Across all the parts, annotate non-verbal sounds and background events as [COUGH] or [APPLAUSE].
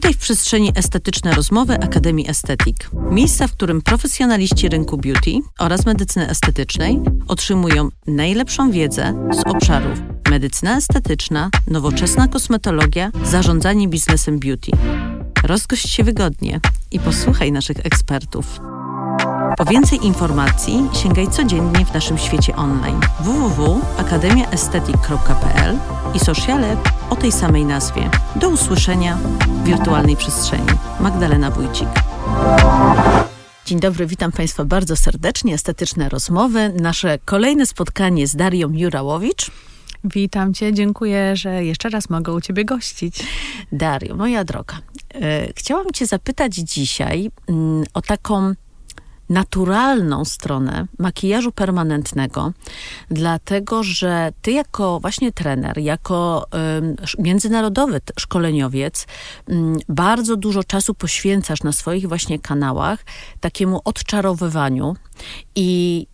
Witaj w przestrzeni estetyczne rozmowy Akademii Estetik. Miejsca, w którym profesjonaliści rynku beauty oraz medycyny estetycznej otrzymują najlepszą wiedzę z obszarów medycyna estetyczna, nowoczesna kosmetologia, zarządzanie biznesem beauty. Rozgość się wygodnie i posłuchaj naszych ekspertów. Po więcej informacji sięgaj codziennie w naszym świecie online www.akademiaestetyk.pl i sociale o tej samej nazwie. Do usłyszenia w wirtualnej przestrzeni. Magdalena Wójcik. Dzień dobry, witam Państwa bardzo serdecznie. Estetyczne rozmowy. Nasze kolejne spotkanie z Darią Jurałowicz. Witam Cię, dziękuję, że jeszcze raz mogę u Ciebie gościć. Dario, moja droga, e, chciałam Cię zapytać dzisiaj mm, o taką naturalną stronę makijażu permanentnego, dlatego że ty jako właśnie trener, jako międzynarodowy szkoleniowiec, y, bardzo dużo czasu poświęcasz na swoich właśnie kanałach takiemu odczarowywaniu i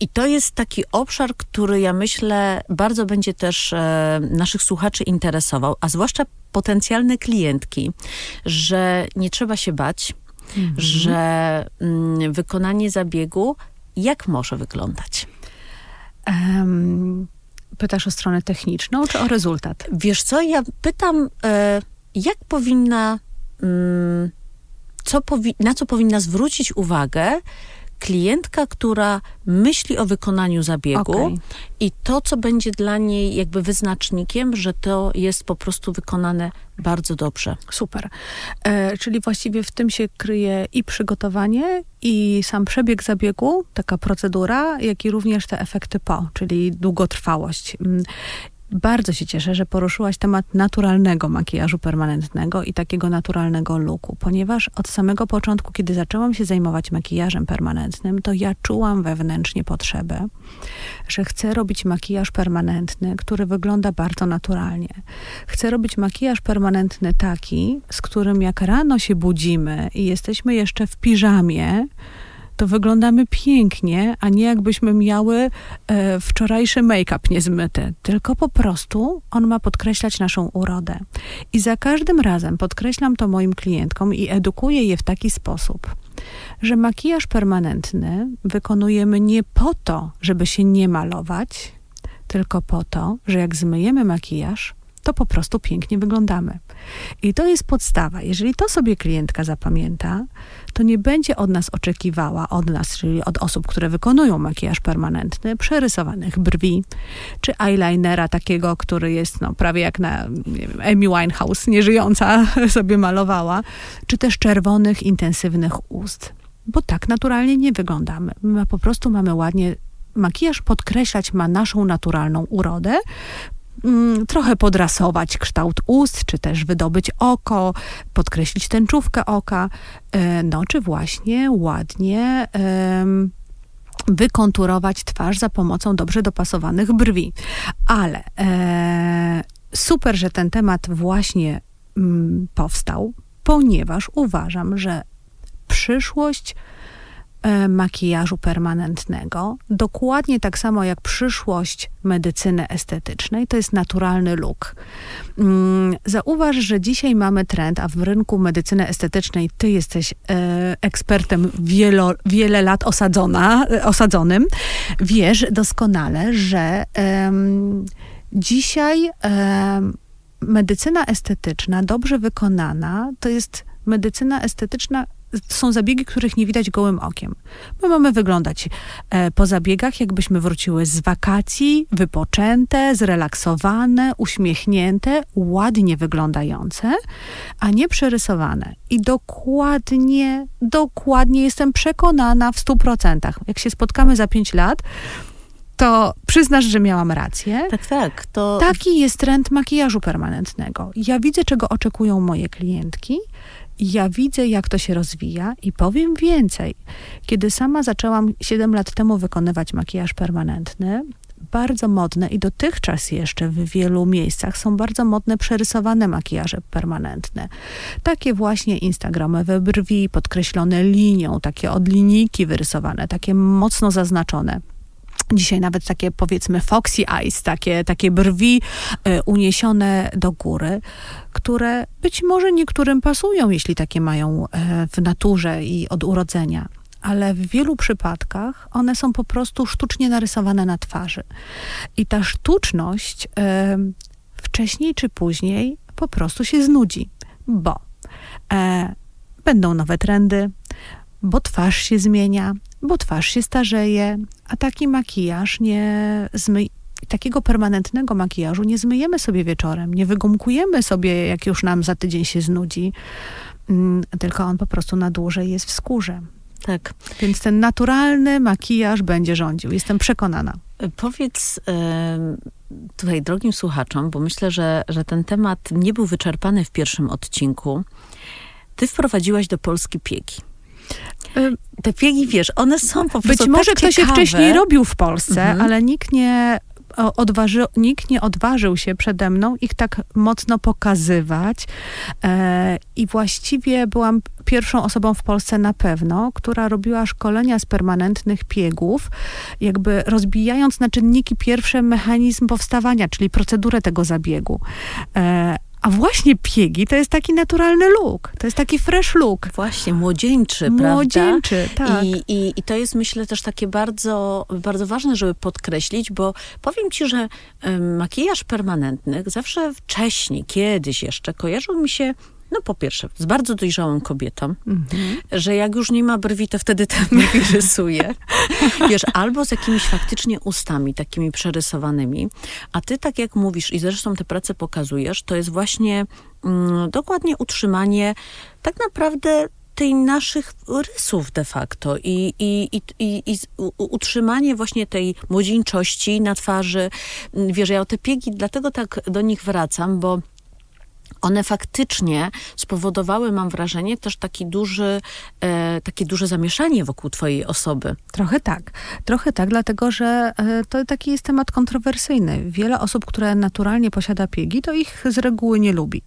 i to jest taki obszar, który ja myślę bardzo będzie też e, naszych słuchaczy interesował, a zwłaszcza potencjalne klientki, że nie trzeba się bać, mhm. że mm, wykonanie zabiegu jak może wyglądać? Um, pytasz o stronę techniczną, czy o rezultat? Wiesz co, ja pytam, e, jak powinna, mm, co powi na co powinna zwrócić uwagę klientka, która myśli o wykonaniu zabiegu okay. i to, co będzie dla niej jakby wyznacznikiem, że to jest po prostu wykonane bardzo dobrze. Super. E, czyli właściwie w tym się kryje i przygotowanie, i sam przebieg zabiegu, taka procedura, jak i również te efekty po, czyli długotrwałość. Bardzo się cieszę, że poruszyłaś temat naturalnego makijażu permanentnego i takiego naturalnego looku, ponieważ od samego początku, kiedy zaczęłam się zajmować makijażem permanentnym, to ja czułam wewnętrznie potrzebę, że chcę robić makijaż permanentny, który wygląda bardzo naturalnie. Chcę robić makijaż permanentny taki, z którym jak rano się budzimy i jesteśmy jeszcze w piżamie, to wyglądamy pięknie, a nie jakbyśmy miały e, wczorajszy make-up niezmyty. Tylko po prostu on ma podkreślać naszą urodę. I za każdym razem podkreślam to moim klientkom i edukuję je w taki sposób, że makijaż permanentny wykonujemy nie po to, żeby się nie malować, tylko po to, że jak zmyjemy makijaż, to po prostu pięknie wyglądamy. I to jest podstawa. Jeżeli to sobie klientka zapamięta, to nie będzie od nas oczekiwała, od nas, czyli od osób, które wykonują makijaż permanentny, przerysowanych brwi, czy eyelinera takiego, który jest no, prawie jak na wiem, Amy Winehouse, nieżyjąca, [LAUGHS] sobie malowała, czy też czerwonych, intensywnych ust. Bo tak naturalnie nie wyglądamy. My po prostu mamy ładnie makijaż podkreślać ma naszą naturalną urodę, mm, trochę podrasować kształt ust, czy też wydobyć oko, podkreślić tęczówkę oka, e, no czy właśnie ładnie wykonturować twarz za pomocą dobrze dopasowanych brwi. Ale e, super, że ten temat właśnie mm, powstał, ponieważ uważam, że przyszłość makijażu permanentnego, dokładnie tak samo jak przyszłość medycyny estetycznej, to jest naturalny look. Mm, zauważ, że dzisiaj mamy trend, a w rynku medycyny estetycznej ty jesteś e, ekspertem wielo, wiele lat osadzona, e, osadzonym, wiesz doskonale, że dzisiaj medycyna estetyczna, dobrze wykonana, to jest medycyna estetyczna, są zabiegi, których nie widać gołym okiem. My mamy wyglądać e, po zabiegach, jakbyśmy wróciły z wakacji, wypoczęte, zrelaksowane, uśmiechnięte, ładnie wyglądające, a nie przerysowane. I dokładnie, dokładnie jestem przekonana w stu procentach. Jak się spotkamy za pięć lat, to przyznasz, że miałam rację. Tak, tak. To... Taki jest trend makijażu permanentnego. Ja widzę, czego oczekują moje klientki ja widzę, jak to się rozwija i powiem więcej. Kiedy sama zaczęłam 7 lat temu wykonywać makijaż permanentny, bardzo modne i dotychczas jeszcze w wielu miejscach są bardzo modne przerysowane makijaże permanentne. Takie właśnie instagramowe brwi podkreślone linią, takie od linijki wyrysowane, takie mocno zaznaczone. Dzisiaj nawet takie powiedzmy foxy eyes, takie, takie brwi y, uniesione do góry, które być może niektórym pasują, jeśli takie mają y, w naturze i od urodzenia. Ale w wielu przypadkach one są po prostu sztucznie narysowane na twarzy. I ta sztuczność y, wcześniej czy później po prostu się znudzi, bo e, będą nowe trendy, bo twarz się zmienia, bo twarz się starzeje, a taki makijaż nie zmy... Takiego permanentnego makijażu nie zmyjemy sobie wieczorem, nie wygumkujemy sobie, jak już nam za tydzień się znudzi, mm, tylko on po prostu na dłużej jest w skórze. Tak. Więc ten naturalny makijaż będzie rządził. Jestem przekonana. Powiedz tutaj drogim słuchaczom, bo myślę, że, że ten temat nie był wyczerpany w pierwszym odcinku. Ty wprowadziłaś do Polski piegi. Te piegi, wiesz, one są po prostu Być może tak ktoś ciekawe. je wcześniej robił w Polsce, Mhm. ale nikt nie, odważy, nikt nie odważył się przede mną ich tak mocno pokazywać. E, I właściwie byłam pierwszą osobą w Polsce na pewno, która robiła szkolenia z permanentnych piegów, jakby rozbijając na czynniki pierwsze mechanizm powstawania, czyli procedurę tego zabiegu. E, a właśnie piegi to jest taki naturalny look, to jest taki fresh look. Właśnie, młodzieńczy, prawda? Młodzieńczy, tak. I, i, I to jest myślę też takie bardzo, bardzo ważne, żeby podkreślić, bo powiem ci, że makijaż permanentny zawsze wcześniej, kiedyś jeszcze kojarzył mi się no po pierwsze, z bardzo dojrzałą kobietą, Mhm. że jak już nie ma brwi, to wtedy te brwi rysuje. [LAUGHS] Wiesz, albo z jakimiś faktycznie ustami takimi przerysowanymi. A ty, tak jak mówisz i zresztą te prace pokazujesz, to jest właśnie mm, dokładnie utrzymanie tak naprawdę tej naszych rysów de facto i, i, i, i, i utrzymanie właśnie tej młodzieńczości na twarzy. Mm, Wiesz, ja o te piegi dlatego tak do nich wracam, bo one faktycznie spowodowały, mam wrażenie, też taki duży, e, takie duże zamieszanie wokół twojej osoby. Trochę tak. Trochę tak, dlatego że e, to taki jest temat kontrowersyjny. Wiele osób, które naturalnie posiada piegi, to ich z reguły nie lubi.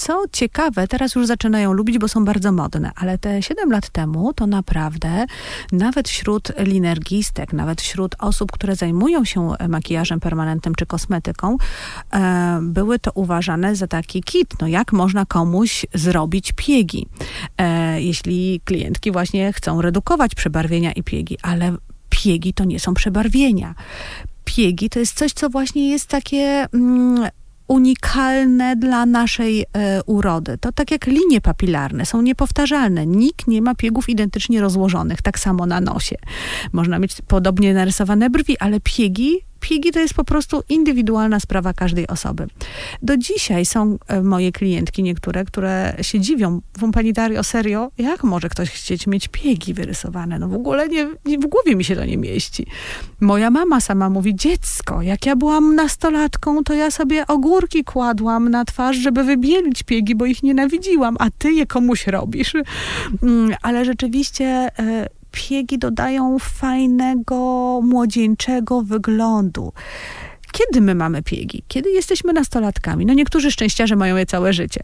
Co ciekawe, teraz już zaczynają lubić, bo są bardzo modne, ale te 7 lat temu to naprawdę nawet wśród linergistek, nawet wśród osób, które zajmują się e, makijażem permanentnym czy kosmetyką, e, były to uważane za taki kit. No jak można komuś zrobić piegi, e, jeśli klientki właśnie chcą redukować przebarwienia i piegi, ale piegi to nie są przebarwienia. Piegi to jest coś, co właśnie jest takie mm, unikalne dla naszej e, urody. To tak jak linie papilarne, są niepowtarzalne. Nikt nie ma piegów identycznie rozłożonych, tak samo na nosie. Można mieć podobnie narysowane brwi, ale piegi Piegi to jest po prostu indywidualna sprawa każdej osoby. Do dzisiaj są e, moje klientki niektóre, które się dziwią. Wum pani Dario, serio? Jak może ktoś chcieć mieć piegi wyrysowane? No w ogóle nie, nie, w głowie mi się to nie mieści. Moja mama sama mówi, dziecko, jak ja byłam nastolatką, to ja sobie ogórki kładłam na twarz, żeby wybielić piegi, bo ich nienawidziłam, a ty je komuś robisz. Mm, Ale rzeczywiście... e, piegi dodają fajnego, młodzieńczego wyglądu. Kiedy my mamy piegi? Kiedy jesteśmy nastolatkami? No niektórzy szczęściarze mają je całe życie.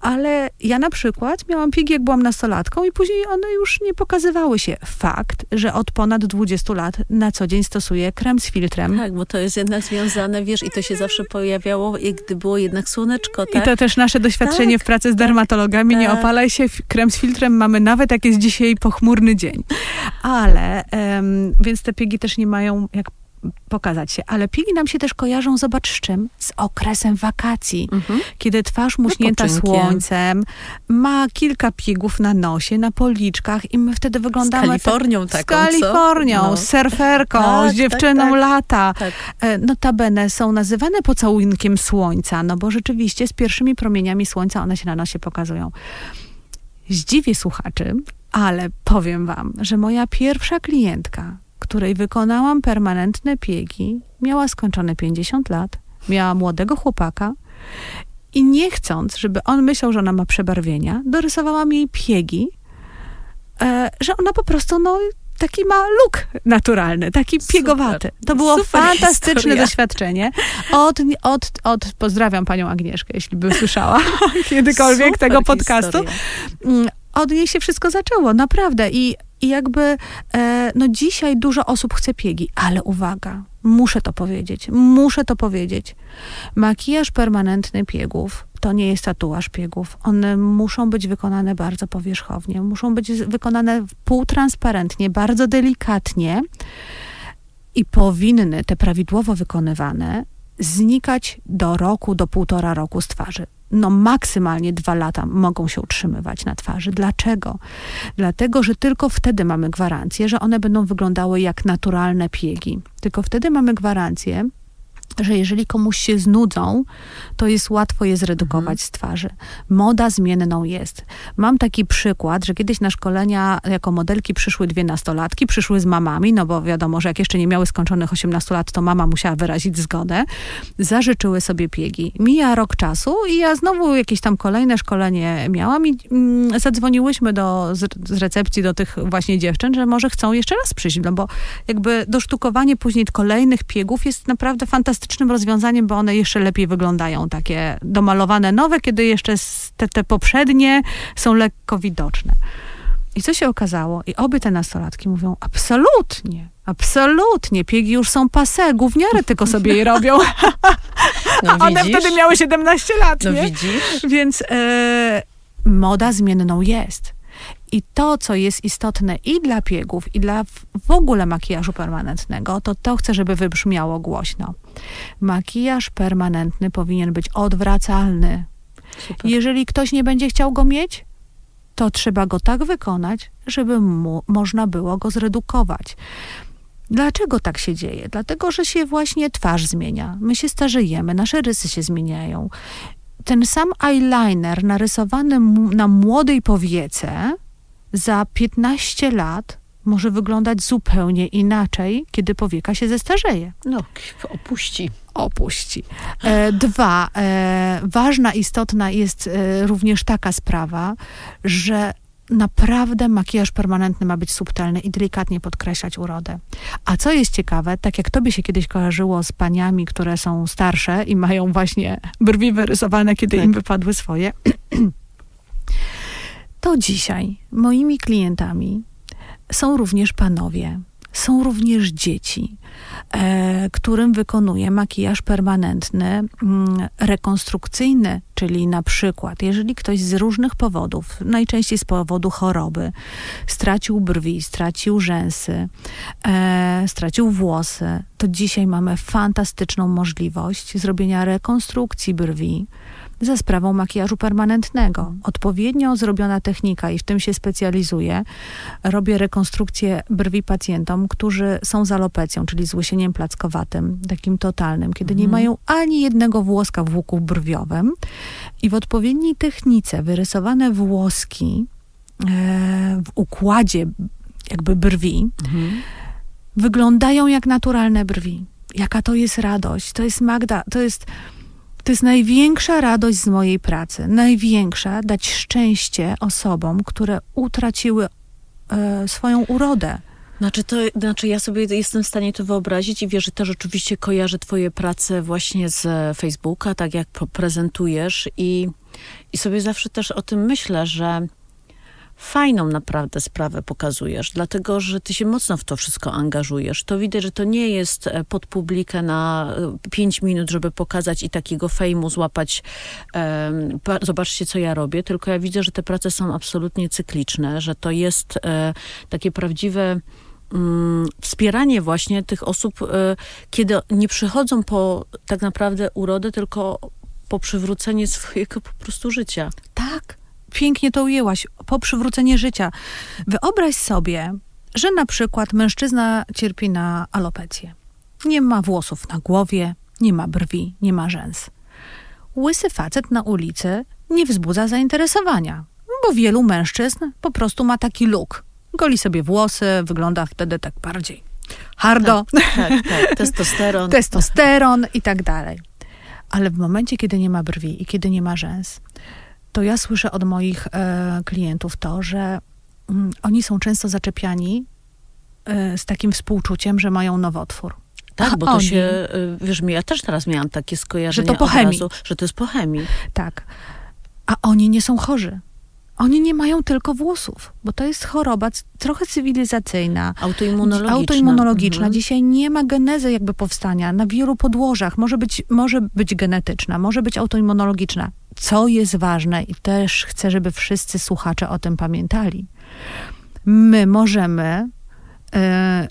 Ale ja na przykład miałam piegi, jak byłam nastolatką i później one już nie pokazywały się. Fakt, że od ponad 20 lat na co dzień stosuję krem z filtrem. Tak, bo to jest jednak związane, wiesz, i to się zawsze pojawiało, gdy było jednak słoneczko, I tak? to też nasze doświadczenie Tak, w pracy z dermatologami. Nie tak. opalaj się, krem z filtrem mamy nawet jak jest dzisiaj pochmurny dzień. Ale, em, więc te piegi też nie mają jak pokazać się. Ale piegi nam się też kojarzą, zobacz z czym? Z okresem wakacji. Mhm. Kiedy twarz muśnięta Wypoczynkiem. słońcem, ma kilka piegów na nosie, na policzkach i my wtedy Z wyglądamy... Kalifornią tak, taką, Z Kalifornią, co? No. z surferką, Tak, z dziewczyną tak, tak. lata. Tak. E, Notabene są nazywane pocałunkiem słońca, no bo rzeczywiście z pierwszymi promieniami słońca one się na nosie pokazują. Zdziwię słuchaczy, ale powiem wam, że moja pierwsza klientka, której wykonałam permanentne piegi, miała skończone 50 lat, miała młodego chłopaka i nie chcąc, żeby on myślał, że ona ma przebarwienia, dorysowałam jej piegi, e, że ona po prostu, no, taki ma look naturalny, taki Super. piegowaty. To było fantastyczne historia. doświadczenie. Od, od, od, pozdrawiam panią Agnieszkę, jeśli by słyszała [LAUGHS] kiedykolwiek Super tego podcastu. historia. Mm, Od niej się wszystko zaczęło, naprawdę. I I jakby, e, no dzisiaj dużo osób chce piegi, ale uwaga, muszę to powiedzieć, muszę to powiedzieć. Makijaż permanentny piegów to nie jest tatuaż piegów. One muszą być wykonane bardzo powierzchownie, muszą być wykonane półtransparentnie, bardzo delikatnie i powinny te prawidłowo wykonywane znikać do roku, do półtora roku z twarzy. No maksymalnie dwa lata mogą się utrzymywać na twarzy. Dlaczego? Dlatego, że tylko wtedy mamy gwarancję, że one będą wyglądały jak naturalne piegi. Tylko wtedy mamy gwarancję, że jeżeli komuś się znudzą, to jest łatwo je zredukować mhm. z twarzy. Moda zmienną jest. Mam taki przykład, że kiedyś na szkolenia jako modelki przyszły dwie nastolatki, przyszły z mamami, no bo wiadomo, że jak jeszcze nie miały skończonych 18 lat, to mama musiała wyrazić zgodę. Zażyczyły sobie piegi. Mija rok czasu i ja znowu jakieś tam kolejne szkolenie miałam i mm, zadzwoniłyśmy do, z, z recepcji do tych właśnie dziewczyn, że może chcą jeszcze raz przyjść, no bo jakby dosztukowanie później kolejnych piegów jest naprawdę fantastyczne fantastycznym rozwiązaniem, bo one jeszcze lepiej wyglądają, takie domalowane nowe, kiedy jeszcze te, te poprzednie są lekko widoczne. I co się okazało? I obie te nastolatki mówią, absolutnie, absolutnie, piegi już są pase, gówniary tylko sobie je robią. [LAUGHS] No, A one wtedy miały 17 lat, no, nie? widzisz? Więc e, moda zmienną jest. I to, co jest istotne i dla piegów, i dla w ogóle makijażu permanentnego, to to chcę, żeby wybrzmiało głośno. Makijaż permanentny powinien być odwracalny. Super. Jeżeli ktoś nie będzie chciał go mieć, to trzeba go tak wykonać, żeby mu, można było go zredukować. Dlaczego tak się dzieje? Dlatego, że się właśnie twarz zmienia. My się starzejemy, nasze rysy się zmieniają. Ten sam eyeliner narysowany na młodej powiece za 15 lat może wyglądać zupełnie inaczej, kiedy powieka się zestarzeje. No, opuści. Opuści. E, dwa, e, ważna, istotna jest e, również taka sprawa, że naprawdę makijaż permanentny ma być subtelny i delikatnie podkreślać urodę. A co jest ciekawe, tak jak tobie się kiedyś kojarzyło z paniami, które są starsze i mają właśnie brwi wyrysowane, kiedy tak. im wypadły swoje, [CLEARS THROAT] to dzisiaj moimi klientami są również panowie, są również dzieci, e, którym wykonuję makijaż permanentny, mm, rekonstrukcyjny, czyli na przykład, jeżeli ktoś z różnych powodów, najczęściej z powodu choroby, stracił brwi, stracił rzęsy, e, stracił włosy, to dzisiaj mamy fantastyczną możliwość zrobienia rekonstrukcji brwi za sprawą makijażu permanentnego. Odpowiednio zrobiona technika i w tym się specjalizuję. Robię rekonstrukcję brwi pacjentom, którzy są z alopecją, czyli z łysieniem plackowatym, takim totalnym, kiedy mhm. nie mają ani jednego włoska w łuku brwiowym i w odpowiedniej technice wyrysowane włoski e, w układzie jakby brwi mhm. wyglądają jak naturalne brwi. Jaka to jest radość. To jest Magda, to jest to jest największa radość z mojej pracy. Największa dać szczęście osobom, które utraciły e, swoją urodę. Znaczy, to, znaczy, ja sobie jestem w stanie to wyobrazić i wiesz, że też oczywiście kojarzę twoje prace właśnie z Facebooka, tak jak prezentujesz i, i sobie zawsze też o tym myślę, że fajną naprawdę sprawę pokazujesz, dlatego że ty się mocno w to wszystko angażujesz. To widać, że to nie jest e, pod publikę na 5 e, minut, żeby pokazać i takiego fejmu złapać. Um, zobaczcie, co ja robię, tylko ja widzę, że te prace są absolutnie cykliczne, że to jest e, takie prawdziwe mm, wspieranie właśnie tych osób, kiedy nie przychodzą po tak naprawdę urodę, tylko po przywrócenie [LAUGHS] swojego po prostu życia. Tak, pięknie to ujęłaś, po przywrócenie życia. Wyobraź sobie, że na przykład mężczyzna cierpi na alopecję. Nie ma włosów na głowie, nie ma brwi, nie ma rzęs. Łysy facet na ulicy nie wzbudza zainteresowania, bo wielu mężczyzn po prostu ma taki look. Goli sobie włosy, wygląda wtedy tak bardziej hardo. Tak, tak, tak. testosteron. [LAUGHS] testosteron i tak dalej. Ale w momencie, kiedy nie ma brwi i kiedy nie ma rzęs, to ja słyszę od moich e, klientów to, że mm, oni są często zaczepiani e, z takim współczuciem, że mają nowotwór. Tak, bo to oni, się, e, wiesz, ja też teraz miałam takie skojarzenie że to po chemii. Razu, że to jest po chemii. Tak. A oni nie są chorzy. Oni nie mają tylko włosów, bo to jest choroba trochę cywilizacyjna. Autoimmunologiczna. Autoimmunologiczna. Mhm. Dzisiaj nie ma genezy jakby powstania na wielu podłożach. Może być, może być genetyczna, może być autoimmunologiczna. Co jest ważne i też chcę, żeby wszyscy słuchacze o tym pamiętali. My możemy, yy,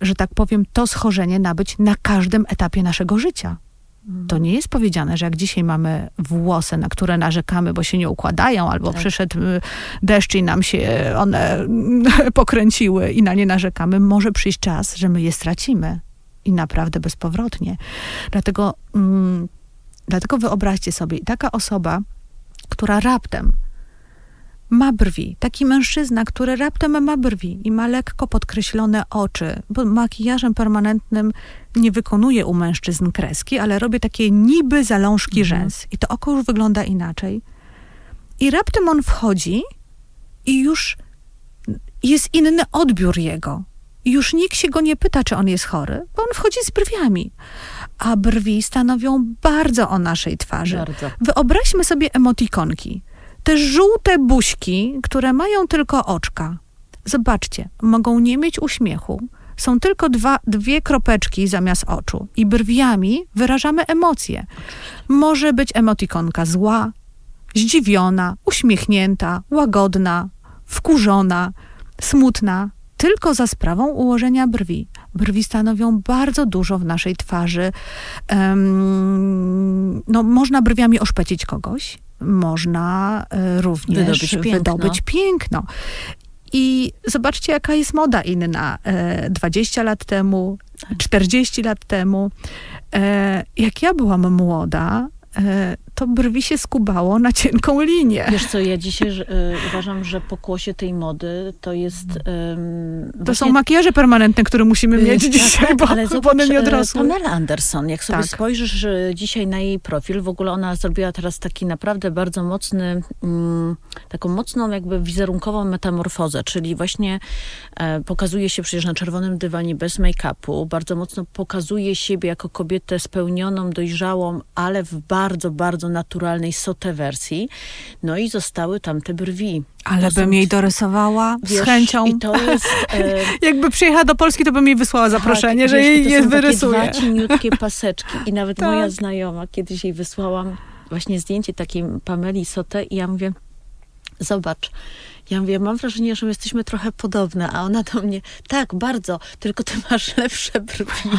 że tak powiem, to schorzenie nabyć na każdym etapie naszego życia. To nie jest powiedziane, że jak dzisiaj mamy włosy, na które narzekamy, bo się nie układają, albo tak. przyszedł y, deszcz i nam się one [LAUGHS] pokręciły i na nie narzekamy, może przyjść czas, że my je stracimy. I naprawdę bezpowrotnie. Dlatego, mm, dlatego wyobraźcie sobie, taka osoba, która raptem ma brwi. Taki mężczyzna, który raptem ma brwi i ma lekko podkreślone oczy, bo makijażem permanentnym nie wykonuje u mężczyzn kreski, ale robię takie niby zalążki mhm. rzęs. I to oko już wygląda inaczej. I raptem on wchodzi i już jest inny odbiór jego. I już nikt się go nie pyta, czy on jest chory, bo on wchodzi z brwiami. A brwi stanowią bardzo o naszej twarzy. Bardzo. Wyobraźmy sobie emotikonki te żółte buźki, które mają tylko oczka, zobaczcie, mogą nie mieć uśmiechu, są tylko dwa, dwie kropeczki zamiast oczu i brwiami wyrażamy emocje. Może być emotikonka zła, zdziwiona, uśmiechnięta, łagodna, wkurzona, smutna, tylko za sprawą ułożenia brwi. Brwi stanowią bardzo dużo w naszej twarzy. Um, no, można brwiami oszpecić kogoś, można e, również wydobyć piękno. wydobyć piękno. I zobaczcie, jaka jest moda inna. 20 e, lat temu, 40 lat temu. E, jak ja byłam młoda, E, to brwi się skubało na cienką linię. Wiesz co, ja dzisiaj y, uważam, że pokłosie tej mody to jest... Y, to właśnie... są makijaże permanentne, które musimy mieć y, dzisiaj, tak, bo, ale zobacz, bo one nie odrosły. Pamela Anderson, jak sobie tak. spojrzysz dzisiaj na jej profil, w ogóle ona zrobiła teraz taki naprawdę bardzo mocny, mm, taką mocną jakby wizerunkową metamorfozę, czyli właśnie e, pokazuje się przecież na czerwonym dywanie bez make-upu, bardzo mocno pokazuje siebie jako kobietę spełnioną, dojrzałą, ale w bardzo bardzo, bardzo naturalnej sotę wersji. No i zostały tam te brwi. Ale bym jej dorysowała wiesz, z chęcią. I to jest, [LAUGHS] e... Jakby przyjechała do Polski, to bym jej wysłała zaproszenie, tak, że jej je wyrysuje. Takie dwa cieniutkie paseczki. I nawet tak. moja znajoma, kiedyś jej wysłałam właśnie zdjęcie takiej Pameli Sote i ja mówię, zobacz, ja mówię, mam wrażenie, że my jesteśmy trochę podobne, a ona do mnie, tak, bardzo, tylko ty masz [LAUGHS] lepsze brwi.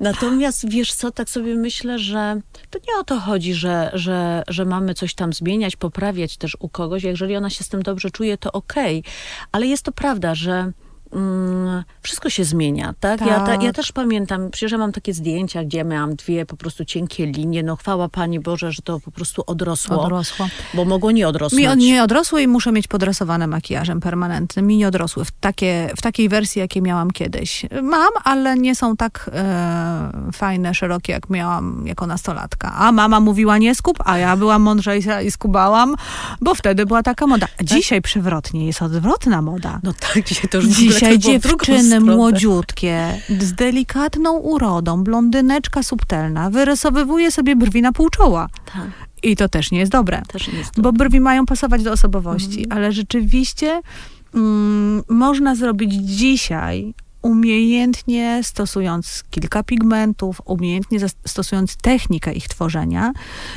Natomiast wiesz co, tak sobie myślę, że to nie o to chodzi, że, że, że mamy coś tam zmieniać, poprawiać też u kogoś. Jeżeli ona się z tym dobrze czuje, to okej. Okay. Ale jest to prawda, że Mm, wszystko się zmienia, tak? tak. Ja, ta, ja, też pamiętam, przecież ja mam takie zdjęcia, gdzie miałam dwie po prostu cienkie linie, no chwała Pani Boże, że to po prostu odrosło. Odrosło. Bo mogło nie odrosnąć. Mi nie odrosły i muszę mieć podrasowane makijażem permanentnym. Mi nie odrosły w, takie, w takiej wersji, jakiej miałam kiedyś. Mam, ale nie są tak e, fajne, szerokie, jak miałam jako nastolatka. A mama mówiła nie skub, a ja byłam mądrzejsza i skubałam, bo wtedy była taka moda. Tak. Dzisiaj przewrotnie jest odwrotna moda. No tak, dzisiaj to już Dzisiaj Dzisiaj dziewczyny młodziutkie, z delikatną urodą, blondyneczka subtelna, wyrysowywuje sobie brwi na pół czoła. Tak. I to też nie jest dobre. Też nie jest. Bo brwi mają pasować do osobowości. Mhm. Ale rzeczywiście mm, można zrobić dzisiaj umiejętnie stosując kilka pigmentów, umiejętnie stosując technikę ich tworzenia,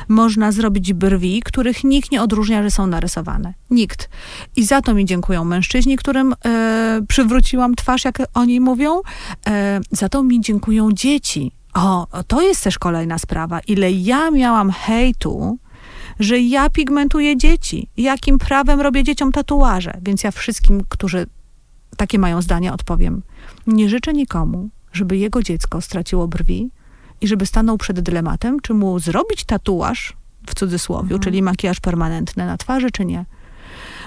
można zrobić brwi, których nikt nie odróżnia, że są narysowane. Nikt. I za to mi dziękują mężczyźni, którym e, przywróciłam twarz, jak oni mówią. E, za to mi dziękują dzieci. O, to jest też kolejna sprawa. Ile ja miałam hejtu, że ja pigmentuję dzieci. Jakim prawem robię dzieciom tatuaże? Więc ja wszystkim, którzy takie mają zdanie, odpowiem – nie życzę nikomu, żeby jego dziecko straciło brwi i żeby stanął przed dylematem, czy mu zrobić tatuaż, w cudzysłowie, mhm. czyli makijaż permanentny na twarzy, czy nie.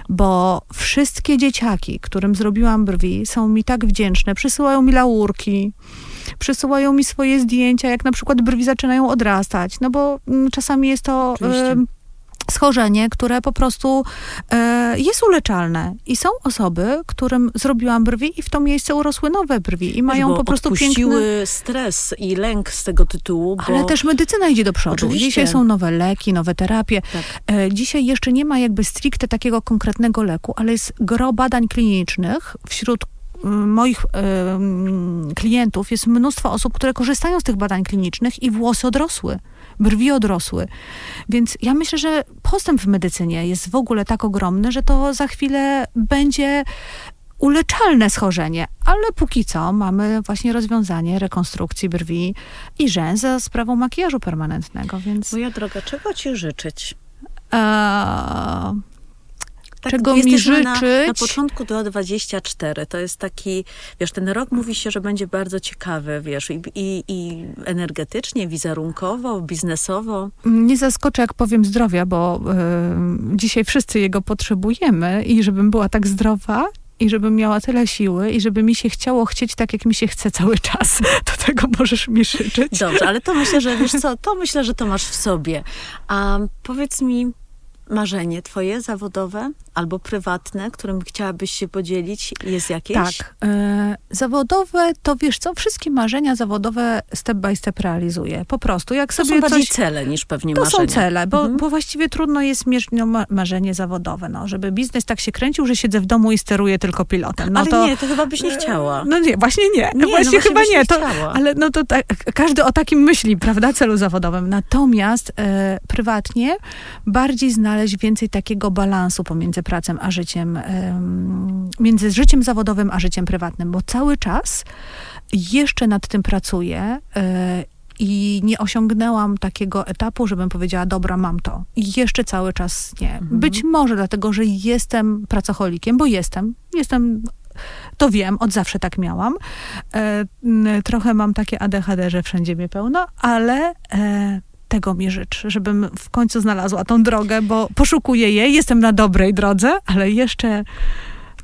Bo wszystkie dzieciaki, którym zrobiłam brwi, są mi tak wdzięczne. Przysyłają mi laurki, przysyłają mi swoje zdjęcia, jak na przykład brwi zaczynają odrastać. No bo mm, czasami jest to schorzenie, które po prostu e, jest uleczalne. I są osoby, którym zrobiłam brwi i w to miejsce urosły nowe brwi i mają po prostu piękny... stres i lęk z tego tytułu. Bo... Ale też medycyna idzie do przodu. Oczywiście. Dzisiaj są nowe leki, nowe terapie. Tak. E, dzisiaj jeszcze nie ma jakby stricte takiego konkretnego leku, ale jest gro badań klinicznych wśród moich em, klientów jest mnóstwo osób, które korzystają z tych badań klinicznych i włosy odrosły, brwi odrosły. Więc ja myślę, że postęp w medycynie jest w ogóle tak ogromny, że to za chwilę będzie uleczalne schorzenie, ale póki co mamy właśnie rozwiązanie rekonstrukcji brwi i rzęs za sprawą makijażu permanentnego, więc... Moja droga, czego ci życzyć? Eee, Tak, Czego mi jesteśmy Na, na życzyć? początku do 24. To jest taki, wiesz, ten rok mówi się, że będzie bardzo ciekawy, wiesz, i, i, i energetycznie, wizerunkowo, biznesowo. Nie zaskoczę, jak powiem zdrowia, bo y, dzisiaj wszyscy jego potrzebujemy i żebym była tak zdrowa i żebym miała tyle siły i żeby mi się chciało chcieć tak, jak mi się chce cały czas. [LAUGHS] Do tego możesz mi życzyć. Dobrze, ale to myślę, że wiesz co, to myślę, że to masz w sobie. A powiedz mi, marzenie twoje zawodowe albo prywatne, którym chciałabyś się podzielić, jest jakieś? Tak. E, zawodowe, to wiesz co, wszystkie marzenia zawodowe step by step realizuję. Po prostu, jak To sobie są bardziej coś... cele niż pewnie To marzenia. są cele, bo, Mhm. bo właściwie trudno jest mierzyć no, ma- marzenie zawodowe, no, żeby biznes tak się kręcił, że siedzę w domu i steruję tylko pilotem. No ale to, nie, to chyba byś nie chciała. No nie, właśnie nie. Nie, no właśnie właśnie chyba nie. nie To, chciała. ale no to tak, każdy o takim myśli, prawda, celu zawodowym. Natomiast e, prywatnie bardziej znaleźć więcej takiego balansu pomiędzy pracą a życiem, em, między życiem zawodowym a życiem prywatnym, bo cały czas jeszcze nad tym pracuję. e, i nie osiągnęłam takiego etapu, żebym powiedziała, dobra, mam to. I jeszcze cały czas nie. Mhm. Być może dlatego, że jestem pracocholikiem, bo jestem. Jestem, to wiem, od zawsze tak miałam. E, trochę mam takie ADHD, że wszędzie mnie pełno, ale e, tego mi życzę, żebym w końcu znalazła tą drogę, bo poszukuję jej, jestem na dobrej drodze, ale jeszcze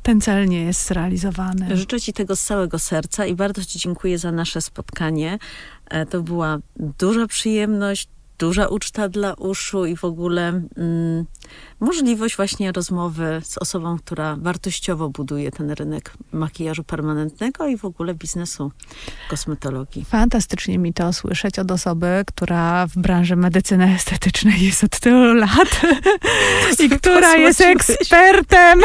ten cel nie jest zrealizowany. Życzę Ci tego z całego serca i bardzo Ci dziękuję za nasze spotkanie. E, To była duża przyjemność, duża uczta dla uszu i w ogóle mm, możliwość właśnie rozmowy z osobą, która wartościowo buduje ten rynek makijażu permanentnego i w ogóle biznesu kosmetologii. Fantastycznie mi to słyszeć od osoby, która w branży medycyny estetycznej jest od tylu lat [LAUGHS] i która jest ekspertem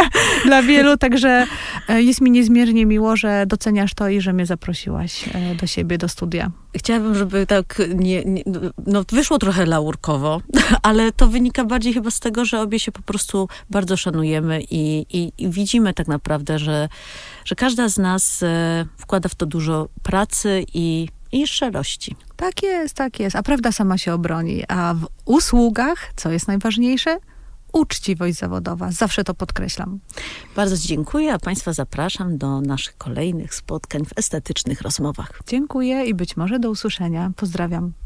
[LAUGHS] dla wielu, także e, jest mi niezmiernie miło, że doceniasz to i że mnie zaprosiłaś e, do siebie, do studia. Chciałabym, żeby tak nie, nie, no wyszło trochę laurkowo, [LAUGHS] ale to wynika bardziej chyba z tego, że obie się po prostu bardzo szanujemy i, i, i widzimy tak naprawdę, że, że każda z nas e, wkłada w to dużo pracy i, i szczerości. Tak jest, tak jest. A prawda sama się obroni. A w usługach, co jest najważniejsze? Uczciwość zawodowa. Zawsze to podkreślam. Bardzo dziękuję, a Państwa zapraszam do naszych kolejnych spotkań w estetycznych rozmowach. Dziękuję i być może do usłyszenia. Pozdrawiam.